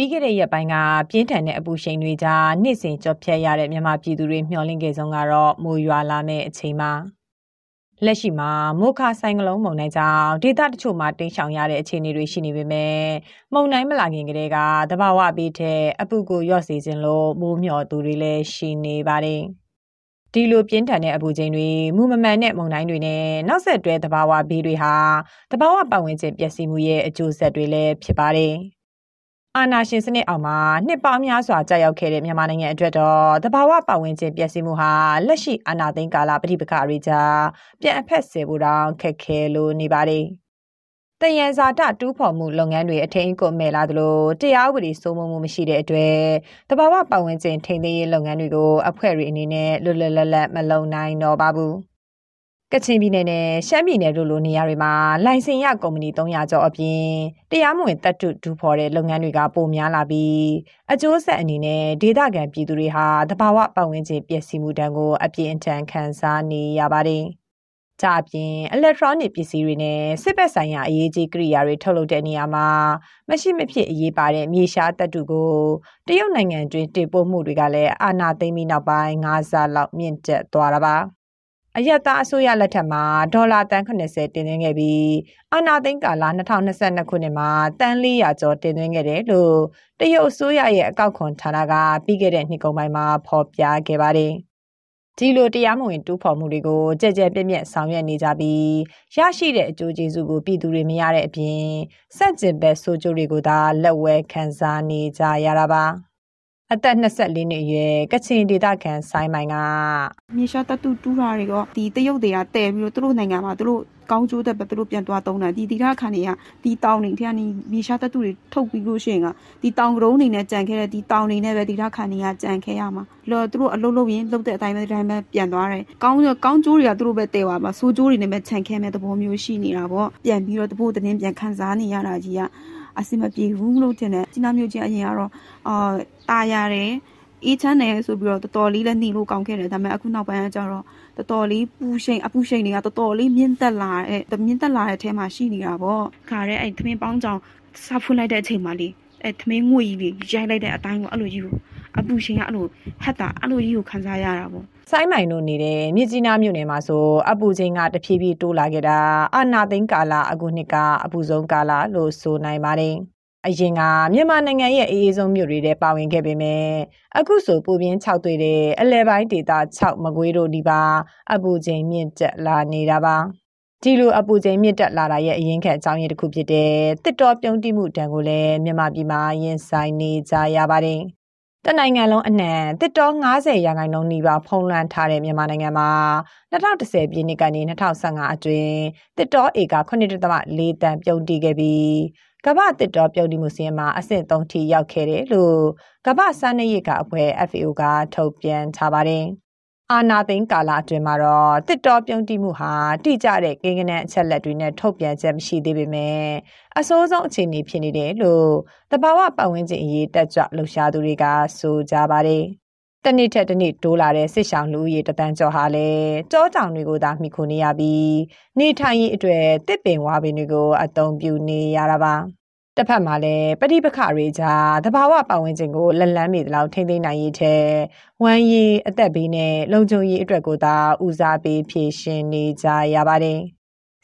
ပြီးခဲ့တဲ့ရက်ပိုင်းကပြင်းထန်တဲ့အပူရှိန်တွေကြားနေ့စဉ်ကြော့ဖြတ်ရတဲ့မြန်မာပြည်သူတွေမျှော်လင့်ခဲ့ဆုံးကတော့မိုးရွာလာမယ့်အချိန်မှာလက်ရှိမှာမိုခါဆိုင်ကလုံးမုန်တိုင်းကြောင့်ဒေသတချို့မှာတိမ်ရှောင်ရတဲ့အခြေအနေတွေရှိနေပေမဲ့မုန်တိုင်းမလာခင်ကတည်းကတဘာဝဘေးထက်အပူကိုရော့စေခြင်းလို့မိုးမျှော်သူတွေလည်းရှိနေပါတယ်ဒီလိုပြင်းထန်တဲ့အပူချိန်တွေမူမမှန်တဲ့မုန်တိုင်းတွေနဲ့နောက်ဆက်တွဲသဘာဝဘေးတွေဟာသဘာဝပတ်ဝန်းကျင်ပျက်စီးမှုရဲ့အကျိုးဆက်တွေလည်းဖြစ်ပါတယ်။ အာနာရှင်စနစ်အောင်မှာနှစ်ပေါင်းများစွာကြာရောက်ခဲ့တဲ့မြန်မာနိုင်ငံအတွက်တော့တဘာဝပတ်ဝန်းကျင်ပျက်စီးမှုဟာလက်ရှိအာဏာသိမ်းကာလပဋိပက္ခတွေကြားပြန်အဖက်ဆယ်ဖို့တောင်ခက်ခဲလို့နေပါတယ်။တယံဇာတတူးဖော်မှုလုပ်ငန်းတွေအထင်ကိုမဲ့လာသလိုတရားဥပဒေစိုးမိုးမှုမရှိတဲ့အတွက်တဘာဝပတ်ဝန်းကျင်ထိန်းသိမ်းရေးလုပ်ငန်းတွေကိုအဖွဲ့တွေအနေနဲ့လွတ်လွတ်လပ်လပ်မလုပ်နိုင်တော့ပါဘူး။ ကချင်ပြည်နယ်နဲ့ရှမ်းပြည်နယ်တို့လိုနေရာတွေမှာလိုင်စင်ရကုမ္ပဏီ300ကျော်အပြင်တရားမဝင်တပ်တုဒူဖော်တဲ့လုပ်ငန်းတွေကပိုများလာပြီးအကျိုးဆက်အနေနဲ့ဒေသခံပြည်သူတွေဟာတဘာဝပတ်ဝန်းကျင်ပျက်စီးမှုတန်းကိုအပြင်းအထန်ခံစားနေရပါတယ်။ကြအပြင် electronic ပစ္စည်းတွေနဲ့စစ်ဘက်ဆိုင်ရာအရေးကြီးကိရိယာတွေထုတ်လုပ်တဲ့နေရာမှာမရှိမဖြစ်အရေးပါတဲ့မြေရှားတပ်တုကိုတရုတ်နိုင်ငံတွင်တင်ပို့မှုတွေကလည်းအာဏာသိမ်းပြီးနောက်ပိုင်း၅ဆလောက်မြင့်တက်သွားတာပါ။ အယက်သားအစိုးရလက်ထက်မှာဒေါ်လာတန်80တင်သွင်းခဲ့ပြီးအာနာသိန်းကာလ2022ခုနှစ်မှာတန်400ကျော်တင်သွင်းခဲ့တယ်လို့တရုတ်အစိုးရရဲ့အကောက်ခွန်ဌာနကပြီးခဲ့တဲ့နှစ်ကုန်ပိုင်းမှာဖော်ပြခဲ့ပါတယ်။ဒီလိုတရားမဝင်တူးဖော်မှုတွေကိုကြက်ကြက်ပြက်ပြက်ဆောင်ရွက်နေကြပြီးရရှိတဲ့အကျိုးကျေးဇူးကိုပြည်သူတွေမရတဲ့အပြင်စန့်ကျင်ဘက်ဆိုးကျိုးတွေကိုသာလက်ဝဲခံစားနေကြရတာပါ။ အသက်24နှစ်အရွယ်ကချင်ဒေသခံဆိုင်မိုင်ကမြေရှားတတူတူးတာတွေကဒီတရုတ်တွေကတဲပြီးတော့သူတို့နိုင်ငံမှာသူတို့ကောင်းကျိုးတဲ့ပဲသူတို့ပြန်သွားသုံးတာဒီဒီကခါနေကဒီတောင်နေထဲကနေမြေရှားတတူတွေထုတ်ပြီးလို့ရှိရင်ကဒီတောင်ကရုံးနေနဲ့ကြံခဲ့တဲ့ဒီတောင်နေနဲ့ပဲဒီကခါနေကကြံခဲ့ရမှာလောသူတို့အလုပ်လုပ်ရင်လုပ်တဲ့အတိုင်းပဲဒီတိုင်းပဲပြန်သွားတယ်ကောင်းကောင်းကျိုးတွေကသူတို့ပဲတဲသွားမှာဆိုးကျိုးတွေနဲ့ပဲခြံခဲမဲ့သဘောမျိုးရှိနေတာပေါ့ပြန်ပြီးတော့တပို့တင်းပြန်ခံစားနေရတာကြီးက အဆင်မပြေဘူးလို့ထင်တယ်ကြီးနားမျိုးချင်းအရင်ကတော့အာตาရတယ်အေးချမ်းတယ်ဆိုပြီးတော့တော်တော်လေးလည်းနှီးလို့ကောင်းခဲ့တယ်ဒါပေမဲ့အခုနောက်ပိုင်းကကျတော့တော်တော်လေးပူရှိန်အပူရှိန်တွေကတော်တော်လေးမြင့်တက်လာတဲ့မြင့်တက်လာတဲ့အထဲမှာရှိနေတာပေါ့ခါတဲ့အဲ့သမင်းပေါင်းကြောင်စားဖွင့်လိုက်တဲ့အချိန်မှာလေအဲ့သမင်းငွေကြီးလေးရိုက်လိုက်တဲ့အတိုင်းကိုအဲ့လိုကြီးကို အပူရှင်ကအဲ့လိုဟက်တာအဲ့လိုကြီးကိုခံစားရတာပေါ့ဆိုင်းမိုင်တို့နေတဲ့မြစ်ကြီးနားမြို့နယ်မှာဆိုအပူချိန်ကတဖြည်းဖြည်းတိုးလာခဲ့တာအာနာသိန်းကာလအခုနှစ်ကအပူဆုံးကာလလို့ဆိုနိုင်ပါတယ်အရင်ကမြန်မာနိုင်ငံရဲ့အေးအေးဆုံးမြို့တွေထဲပါဝင်ခဲ့ပေမဲ့အခုဆိုပူပြင်း6သွေးတဲ့အလဲပိုင်းဒေသ6မကွေးတို့ဒီပါအပူချိန်မြင့်တက်လာနေတာပါဒီလိုအပူချိန်မြင့်တက်လာတာရဲ့အရင်ခက်အကြောင်းရင်းတစ်ခုဖြစ်တဲ့တစ်တော်ပြုံးတိမှုတံကိုလည်းမြန်မာပြည်မှာရင်ဆိုင်နေကြရပါတယ် တနိုင်ငံလုံးအနှံတစ်တော90ရာခိုင်နှုန်းနီးပါးဖုံးလွှမ်းထားတဲ့မြန်မာနိုင်ငံမှာ2010ပြည့်နှစ်ကနေ2015အတွင်းတစ်တောဧက9.4တန်ပြုံးတည်ခဲ့ပြီးကမ္ဘာတစ်တောပြုံးတည်မှုစီးမှာအဆင့်3ထိရောက်ခဲ့တယ်လို့ကမ္ဘာစားနပ်ရိက္ခာအဖွဲ့ FAO ကထုတ်ပြန်ထားပါတယ်။ အာနာသိန်းကာလအတွင်းမှာတော့တစ်တော်ပြုံးတိမှုဟာတိကျတဲ့ကိန်းဂဏန်းအချက်လက်တွေနဲ့ထုတ်ပြန်ချက်မရှိသေးပေမဲ့အစိုးဆုံးအခြေအနေဖြစ်နေတယ်လို့တဘာဝပတ်ဝန်းကျင်အရေးတက်ကြွလှုပ်ရှားသူတွေကဆိုကြပါတယ်။တနေ့ထက်တနေ့တိုးလာတဲ့စစ်ဆောင်လူဦးရေတသန်းကျော်ဟာလည်းကြောတောင်တွေကိုသာမှီခိုနေရပြီးနေထိုင်ရေးအတွက်တစ်ပင်ဝါပင်တွေကိုအသုံးပြုနေရတာပါ။ တစ်ဖက်မှာလည်းပဋိပက္ခတွေကြားတဘာဝပတ်ဝန်းကျင်ကိုလက်လန်းမိသလောက်ထိမ့်သိမ်းနိုင်ရေးထဲဝမ်းရည်အသက်ဘေးနဲ့လုံခြုံရေးအတွက်ကိုသာဦးစားပေးဖြည့်ရှင်နေကြရပါတယ်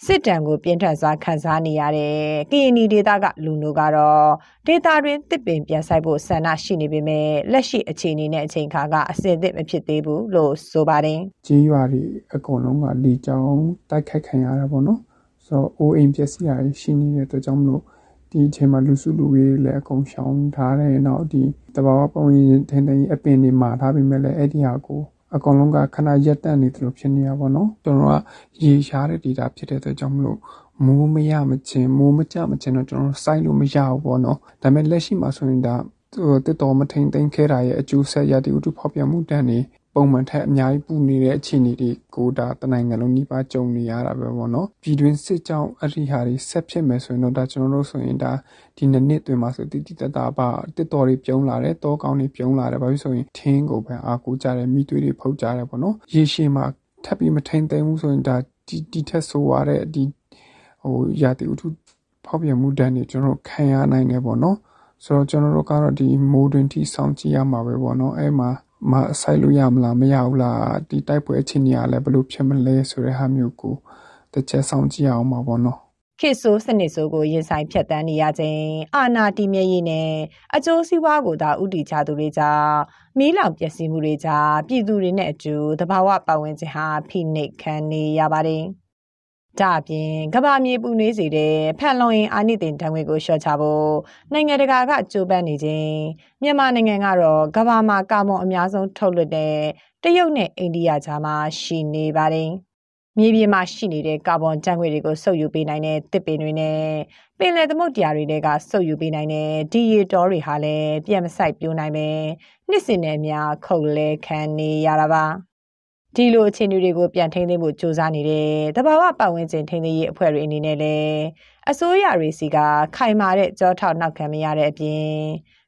စစ်တမ်းကိုပြင်းထန်စွာခန်းစားနေရတဲ့ကီနီဒေတာကလူနိုကတော့ဒေတာတွင်တစ်ပင်ပြန်ဆိုင်ဖို့ဆန္ဒရှိနေပေမဲ့လက်ရှိအခြေအနေနဲ့အချိန်ခါကအဆင်သင့်မဖြစ်သေးဘူးလို့ဆိုပါတယ်။ကြီးရွာတွေအကုန်လုံးကလီကြောင်တိုက်ခိုက်ခံရတာပေါ့နော်။ဆိုတော့အိုးအိမ်ပျက်စီးတာရှိနေတဲ့အတွက်ကြောင့်မလို့ ဒီအချိန်မှာလူစုလူဝေးလည်းအကုန်ရှောင်ထားတယ်နောက်ဒီတဘာဝပုံရင်ထင်ထင်အပင်တွေမှာထားပြီးမဲ့လည်းအဲ့ဒီဟာကိုအကောင်လုံးကခဏရက်တန့်နေတယ်လို့ဖြစ်နေရပါတော့ကျွန်တော်ကရေရှားတဲ့ data ဖြစ်တဲ့အတွက်ကြောင့်မလို့မိုးမရမချင်းမိုးမကြမချင်းတော့ကျွန်တော်စိုက်လို့မရဘူးပေါ့နော်ဒါပေမဲ့လက်ရှိမှာဆိုရင်ဒါတစ်တော်မထိန်သိမ်းခဲ့တာရဲ့အကျိုးဆက်ရတဲ့ဥတုဖောက်ပြန်မှုတန်းနေ ပုံမှန်ထက်အများကြီးပူနေတဲ့အခြေအနေတွေကိုဒါတနိုင်ငံလုံးနှိပါကြုံနေရတာပဲပေါ့နော်ပြည်တွင်းစစ်ကြောင့်အဲ့ဒီဟာတွေဆက်ဖြစ်မယ်ဆိုရင်တော့ဒါကျွန်တော်တို့ဆိုရင်ဒါဒီနှစ်နှစ်တွင်မှာဆိုတိတိတတ်တာပါတစ်တော်တွေပြုံးလာတယ်တောကောင်းတွေပြုံးလာတယ်ဘာဖြစ်ဆိုရင်ထင်းကိုပဲအားကိုးကြတယ်မိသွေးတွေဖုတ်ကြတယ်ပေါ့နော်ရေရှည်မှာထပ်ပြီးမထိန်သိမ်းဘူးဆိုရင်ဒါဒီဒီထက်ဆိုရတဲ့ဒီဟိုရာသီဥတုဖောက်ပြန်မှုတန်းတွေကျွန်တော်ခံရနိုင်တယ်ပေါ့နော်ဆိုတော့ကျွန်တော်တို့ကတော့ဒီမိုးတွင်ထိစောင့်ကြည့်ရမှာပဲပေါ့နော်အဲ့မှာ မဆိုင်လို့ရမလားမရဘူးလားဒီတိုက်ပွဲအခြေအနေကလည်းဘယ်လိုဖြစ်မလဲဆိုတဲ့ဟာမျိုးကိုတစ်ချက်စောင့်ကြည့်အောင်ပါပေါ့နော်ခေတ်ဆိုးစနစ်ဆိုးကိုရင်ဆိုင်ဖြတ်တန်းနေရခြင်းအာနာတီမြရေးနဲ့အကျိုးစီးပွားကိုသာဥတီချသူတွေကြောင့်မီးလောင်ပျက်စီးမှုတွေကြောင့်ပြည်သူတွေနဲ့အတူတဘာဝပတ်ဝန်းကျင်ဟာဖိနှိပ်ခံနေရပါတယ်။ ဒါအပြင်ကဘာမြေပူနွေးစေတဲ့ဖန်လုံရင်အာနိသင်တံငွေကိုလျှော့ချဖို့နိုင်ငံတကာကကြိုးပမ်းနေခြင်းမြန်မာနိုင်ငံကတော့ကဘာမှာကာမွန်အများဆုံးထုတ်လွှတ်တဲ့တရုတ်နဲ့အိန္ဒိယကြားမှာရှိနေပါတယ်။မြေပြင်မှာရှိနေတဲ့ကာဗွန်ဓာတ်ငွေ့တွေကိုစုပ်ယူပေးနိုင်တဲ့တစ်ပင်တွေနဲ့ပင်လယ်သမုဒ္ဒရာတွေကစုပ်ယူပေးနိုင်တဲ့ဒီရီတော်တွေဟာလည်းပြန်မဆိုင်ပြိုးနိုင်ပဲနှစ်စင်နဲ့များခုတ်လဲခံနေရတာပါ ဒီလိုအခြေအနေတွေကိုပြန်ထိန်းသိမ်းဖို့စ조사နေတဲ့တဘာဝပတ်ဝန်းကျင်ထိန်းသိမ်းရေးအဖွဲ့တွေအနေနဲ့လည်းအစိုးရတွေစီကခိုင်မာတဲ့ကြောထောက်နောက်ခံမရတဲ့အပြင်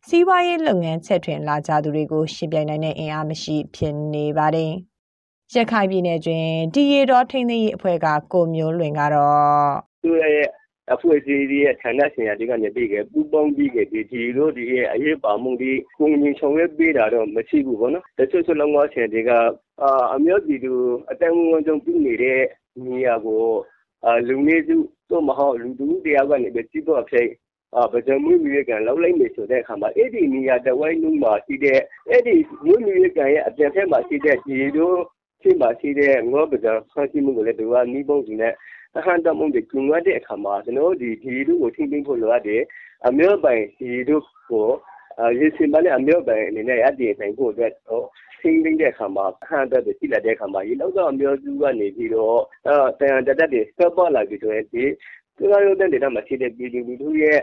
စီးပွားရေးလုပ်ငန်းချက်ထွင်လာကြသူတွေကိုရှင်းပြနိုင်တဲ့အင်အားမရှိဖြစ်နေပါတယ်။ရခိုင်ပြည်နယ်တွင်ဒီရီတော်ထိန်းသိမ်းရေးအဖွဲ့ကကိုမျိုးလွင်ကတော့သူရဲ့ အဖွဲ့အစည်းရဲ့ဌာနဆိုင်ရာတွေကနေပြီးခဲ့ပူပေါင်းပြီးခဲ့ဒီဒီလိုဒီရဲ့အရေးပါမှုဒီကိုငင်းဆောင်ရွက်ပေးတာတော့မရှိဘူးပေါ့နော်တချို့ချို့လောင်းဆင်တွေကအာအမျိုးပြည်သူအတန်းဝန်ကြုံပြနေတဲ့နေရာကိုအာလူနေစုတော့မဟုတ်လူသူတရားကနေပဲကြီးတော့ဖြစ်အာဗကြမွေးမြူရကန်လောက်လိုက်နေဆိုတဲ့အခါမှာအဲ့ဒီနေရာတဝိုင်းလုံးမှာရှိတဲ့အဲ့ဒီမွေးမြူရကန်ရဲ့အပြင်ဘက်မှာရှိတဲ့ဒီလိုရှေ့မှာရှိတဲ့ငေါပဇာဖမ်းဆီးမှုကိုလည်းသူကနီးပုံးစီနဲ့အဟန့်တမှုတွေကျုံရတဲ့အခါမှာကျွန်တော်ဒီဒီတို့ကိုထိမ့်သိမ့်ဖို့လိုအပ်တယ်အမျိုးပိုင်ဒီတို့ကိုရေစင်ပါနဲ့အမျိုးပိုင်အနေနဲ့အတည်နိုင်ဖို့အတွက်ဟိုထိမ့်သိမ့်တဲ့အခါမှာအဟန့်တက်တွေရှိလာတဲ့အခါမှာရေလောက်တော့အမျိုးစုကနေပြီးတော့အဲတန်တတက်တွေဆက်ပေါ်လာပြီးဆိုရင်ဒီသူကရုပ်တဲ့ဒေတာမှာရှိတဲ့ပြည်သူလူထုရဲ့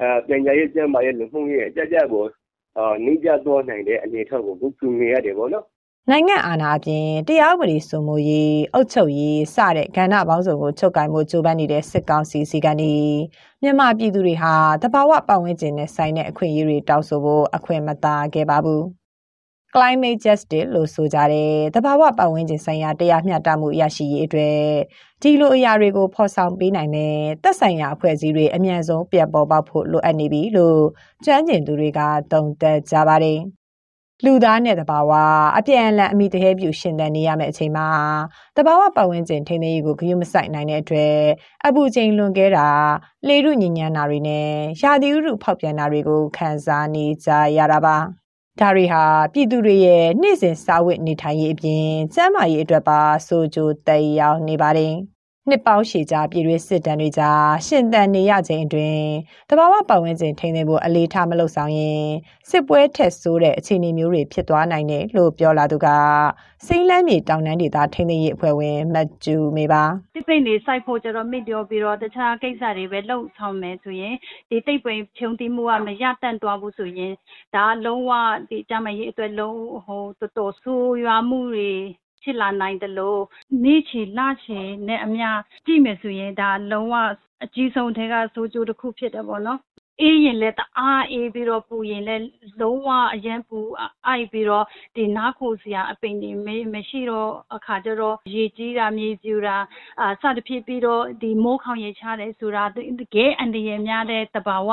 အဲပညာရေးကျန်းမာရေးလူမှုရေးအကြကြကိုအာနေကြတော့နိုင်တဲ့အနေအထားကိုအခုပြုနေရတယ်ပေါ့နော် နိုင်ငံအာဏာအပြင်တရားဥပဒေစိုးမိုးရေးအုပ်ချုပ်ရေးစတဲ့ကဏ္ဍပေါင်းစုံကိုချုပ်ကိုင်မှုကြိုးပမ်းနေတဲ့စစ်ကောင်စီစီကနေမြန်မာပြည်သူတွေဟာတဘာဝပတ်ဝန်းကျင်နဲ့ဆိုင်တဲ့အခွင့်အရေးတွေတောင်းဆိုဖို့အခွင့်မသာခဲ့ပါဘူး။ climate justice လို့ဆိုကြတဲ့တဘာဝပတ်ဝန်းကျင်ဆိုင်ရာတရားမျှတမှုရရှိရေးအတွက်ဒီလိုအရာတွေကိုဖော်ဆောင်ပေးနိုင်တဲ့သက်ဆိုင်ရာအဖွဲ့အစည်းတွေအမြန်ဆုံးပြန်ပေါ်ပေါက်ဖို့လိုအပ်နေပြီလို့ကျွမ်းကျင်သူတွေကသုံးသပ်ကြပါတယ်။ လူသားနဲ့တဘာဝအပြန်အလှန်အမိတဟဲပြုရှင်သန်နေရမယ့်အချိန်မှာတဘာဝပတ်ဝန်းကျင်ထိန်းသိမ်းရေးကိုဂရုမစိုက်နိုင်တဲ့အတွက်အပူချိန်လွန်ကဲတာလေရုညဉ့်ညမ်းတာတွေနဲ့ရာသီဥတုဖောက်ပြန်တာတွေကိုခံစားနေကြရတာပါဒါတွေဟာပြည်သူတွေရဲ့နေ့စဉ်စာဝတ်နေထိုင်ရေးအပြင်ကျန်းမာရေးအတွက်ပါဆိုကြိုတက်ရောက်နေပါတယ် နှစ်ပေါင်းရှည်ကြာပြည်တွင်းစစ်တမ်းတွေကြားရှင်သန်နေရခြင်းအတွင်းတဘာဝပတ်ဝန်းကျင်ထိန်းသိမ်းဖို့အလေးထားမလုပ်ဆောင်ရင်စစ်ပွဲထက်ဆိုးတဲ့အခြေအနေမျိုးတွေဖြစ်သွားနိုင်တယ်လို့ပြောလာသူကစိမ့်လန်းမြေတောင်တန်းဒေသထိန်းသိမ်းရေးအဖွဲ့ဝင်မတ်ကျူမေပါတိပိတ်နေစိုက်ဖို့ကျတော့မိပြောပြီးတော့တခြားကိစ္စတွေပဲလှုပ်ဆောင်မယ်ဆိုရင်ဒီတိတ်ပိန်ဖြုံတိမှုကမရတန့်သွားဘူးဆိုရင်ဒါလုံးဝဒီကြမ်းမရေးအတွက်လုံးဟိုတော်တော်ဆိုးရွားမှုတွေ ဖြစ်လာနိုင်သလိုနေ့ချီလချီနဲ့အမျှကြည့်မယ်ဆိုရင်ဒါလုံးဝအကြီးဆုံးထဲကဆိုးကျိုးတစ်ခုဖြစ်တယ်ပေါ့နော်အေးရင်လည်းတအားအေးပြီးတော့ပူရင်လည်းလုံးဝအရန်ပူအိုက်ပြီးတော့ဒီနားခိုစရာအပိန်တွေမရှိတော့အခါကျတော့ရေကြီးတာမြေပြူတာအာစသဖြင့်ပြီးတော့ဒီမိုးခေါင်ရေချတယ်ဆိုတာတကယ်အန္တရာယ်များတဲ့တဘာဝ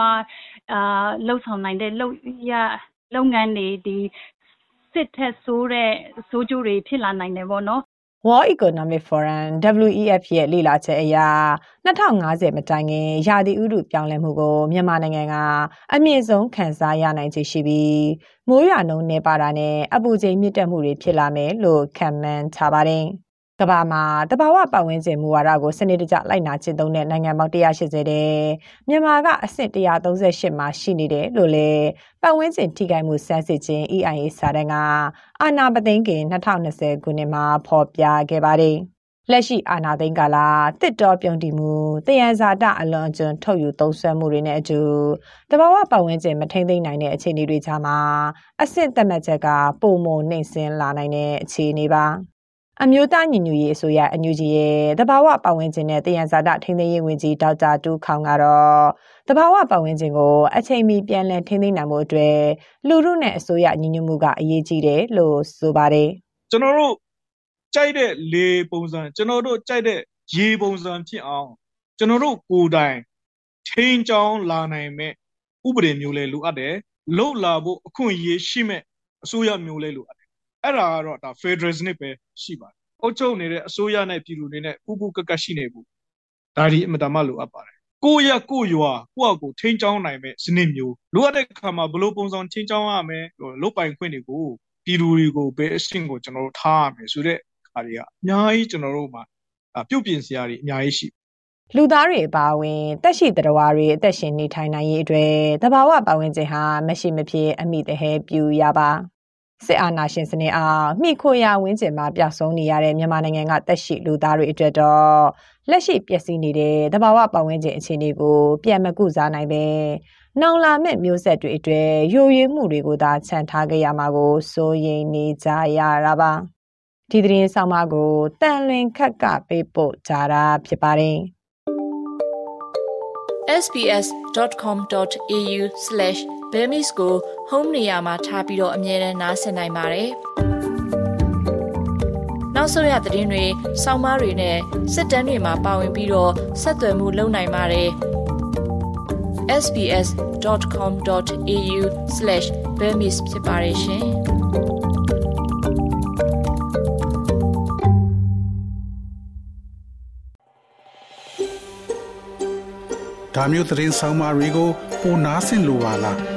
အာလှုပ်ဆောင်နိုင်တဲ့လှုပ်ရလုပ်ငန်းတွေဒီ စစ်ထက်ဆိုးတဲ့ဆိုးကျိုးတွေဖြစ်လာနိုင်တယ်ပေါ့နော် World Economic Forum WEF ရဲ့လေ့လာချက်အရ2050မတိုင်ခင်ရာသီဥတုပြောင်းလဲမှုကိုမြန်မာနိုင်ငံကအမြင့်ဆုံးခံစားရနိုင်ခြေရှိပြီးမိုးရွာနှုန်းနေပါတာနဲ့အပူချိန်မြင့်တက်မှုတွေဖြစ်လာမယ်လို့ခန့်မှန်းထားပါတယ်။ ကမ္ဘာမှာတဘာဝပတ်ဝန်းကျင်မူဝါဒကိုစနစ်တကျလိုက်နာကျင့်သုံးတဲ့နိုင်ငံပေါင်း180တဲ့မြန်မာကအဆင့်138မှာရှိနေတယ်လို့လေပတ်ဝန်းကျင်ထိခိုက်မှုစမ်းစစ်ခြင်း EIA စာတမ်းကအာနာပသိန်းကင်2020ခုနှစ်မှာဖော်ပြခဲ့ပါတယ်လက်ရှိအာဏာသိမ်းကာလတစ်တော်ပြုံးတီမှုတယံဇာတအလွန်အကျွံထုတ်ယူသုံးစွဲမှုတွေနဲ့အတူတဘာဝပတ်ဝန်းကျင်မထိမ့်သိမ့်နိုင်တဲ့အခြေအနေတွေကြားမှာအဆင့်သက်မှတ်ချက်ကပုံမနှိမ့်စင်းလာနိုင်တဲ့အခြေအနေပါ အမျိုးသားညီညွတ်ရေးအစိုးရအညူကြီးရဲ့တဘာဝပတ်ဝန်းကျင်နဲ့တယံဇာတထိန်းသိမ်းရေးဝန်ကြီးဒေါက်တာတူးခေါင်ကတော့တဘာဝပတ်ဝန်းကျင်ကိုအချိန်မီပြန်လည်ထိန်းသိမ်းနိုင်မှုအတွက်လူမှုနဲ့အစိုးရညီညွတ်မှုကအရေးကြီးတယ်လို့ဆိုပါတယ်ကျွန်တော်တို့ကြိုက်တဲ့လေပုံစံကျွန်တော်တို့ကြိုက်တဲ့ရေပုံစံဖြစ်အောင်ကျွန်တော်တို့ကိုယ်တိုင်ထိန်းချောင်းလာနိုင်မဲ့ဥပဒေမျိုးလဲလိုအပ်တယ်လှုပ်လာဖို့အခွင့်အရေးရှိမဲ့အစိုးရမျိုးလဲလိုအပ်တယ် အဲ့ဒါကတော့ဒါ Federal စနစ်ပဲရှိပါတယ်အုပ်ချုပ်နေတဲ့အစိုးရနဲ့ပြည်သူတွေနဲ့ပူးပူးကက်ကက်ရှိနေဖို့ဒါဒီအမတမလိုအပ်ပါတယ်ကိုရကိုရွာကိုယ့်အကိုထိန်းချောင်းနိုင်မဲ့စနစ်မျိုးလိုအပ်တဲ့အခါမှာဘလို့ပုံစံထိန်းချောင်းရမယ်လုတ်ပိုင်ခွင့်တွေကိုပြည်သူတွေကိုဘယ်အဆင့်ကိုကျွန်တော်တို့ထားရမယ်ဆိုတဲ့ဟာတွေကအများကြီးကျွန်တော်တို့မှာပြုတ်ပြင်စရာတွေအများကြီးရှိလူသားတွေအပါအဝင်တက်ရှိတရဝါတွေအသက်ရှင်နေထိုင်နိုင်ရေးအတွက်တဘာဝပတ်ဝန်းကျင်ဟာမရှိမဖြစ်အမိတဟဲပြူရပါ စစ်အာဏာရှင်စနစ်အားမိခိုရာဝင်းကျင်မှာပျောက်ဆုံးနေရတဲ့မြန်မာနိုင်ငံကတက်ရှိလူသားတွေအတွက်တော့လက်ရှိပျက်စီးနေတဲ့တဘာဝပတ်ဝန်းကျင်အခြေအနေကိုပြန်မကုစားနိုင်ပဲနောင်လာမဲ့မျိုးဆက်တွေအတွက်ယိုယွေးမှုတွေကိုသာခြံထားကြရမှာကိုစိုးရိမ်နေကြရတာပါဒီသတင်းဆောင်မကိုတန်လွင်ခက်ကပေးပို့ကြတာဖြစ်ပါတယ် sbs.com.au/bemis ကို home နေရာမှာထားပြီးတော့အမြဲတမ်းနှာစင်နိုင်ပါတယ်။နောက်ဆုံးရသတင်းတွေ၊စောင်းမားတွေနဲ့စစ်တမ်းတွေမှာပါဝင်ပြီးတော့ဆက်သွယ်မှုလုပ်နိုင်ပါတယ်။ sbs.com.au/bemis ဖြစ်ပါတယ်ရှင်။ဒါမျိုးသတင်းဆောင်မတွေကိုပိုနားဆင်လိုပါလား